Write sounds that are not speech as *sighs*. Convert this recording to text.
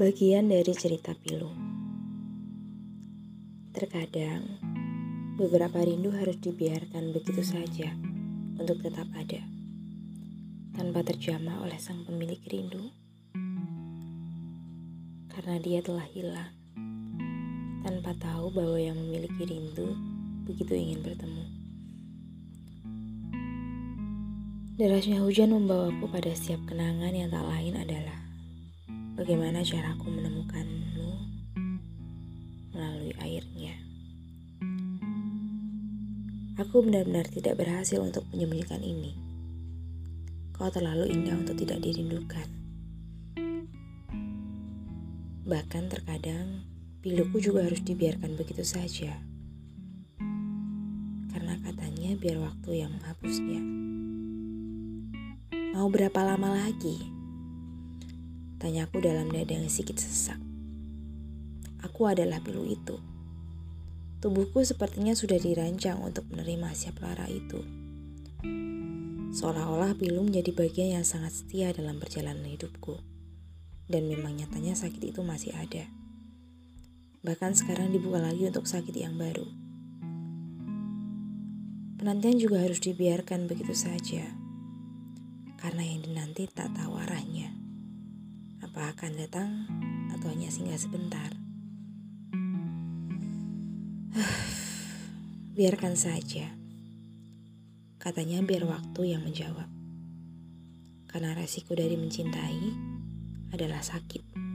Bagian dari cerita pilu. Terkadang, beberapa rindu harus dibiarkan begitu saja untuk tetap ada, tanpa terjamah oleh sang pemilik rindu, karena dia telah hilang, tanpa tahu bahwa yang memiliki rindu begitu ingin bertemu. Derasnya hujan membawaku pada setiap kenangan yang tak lain adalah Bagaimana caraku menemukanmu melalui airnya? Aku benar-benar tidak berhasil untuk menyembunyikan ini. Kau terlalu indah untuk tidak dirindukan. Bahkan terkadang piluku juga harus dibiarkan begitu saja. Karena katanya biar waktu yang menghapusnya. Mau berapa lama lagi? Tanyaku dalam dada yang sedikit sesak. Aku adalah pilu itu. Tubuhku sepertinya sudah dirancang untuk menerima siap lara itu. Seolah-olah pilu menjadi bagian yang sangat setia dalam perjalanan hidupku. Dan memang nyatanya sakit itu masih ada. Bahkan sekarang dibuka lagi untuk sakit yang baru. Penantian juga harus dibiarkan begitu saja. Karena yang dinanti tak tahu arahnya apa akan datang atau hanya singgah sebentar. *sighs* Biarkan saja. Katanya biar waktu yang menjawab. Karena resiko dari mencintai adalah sakit.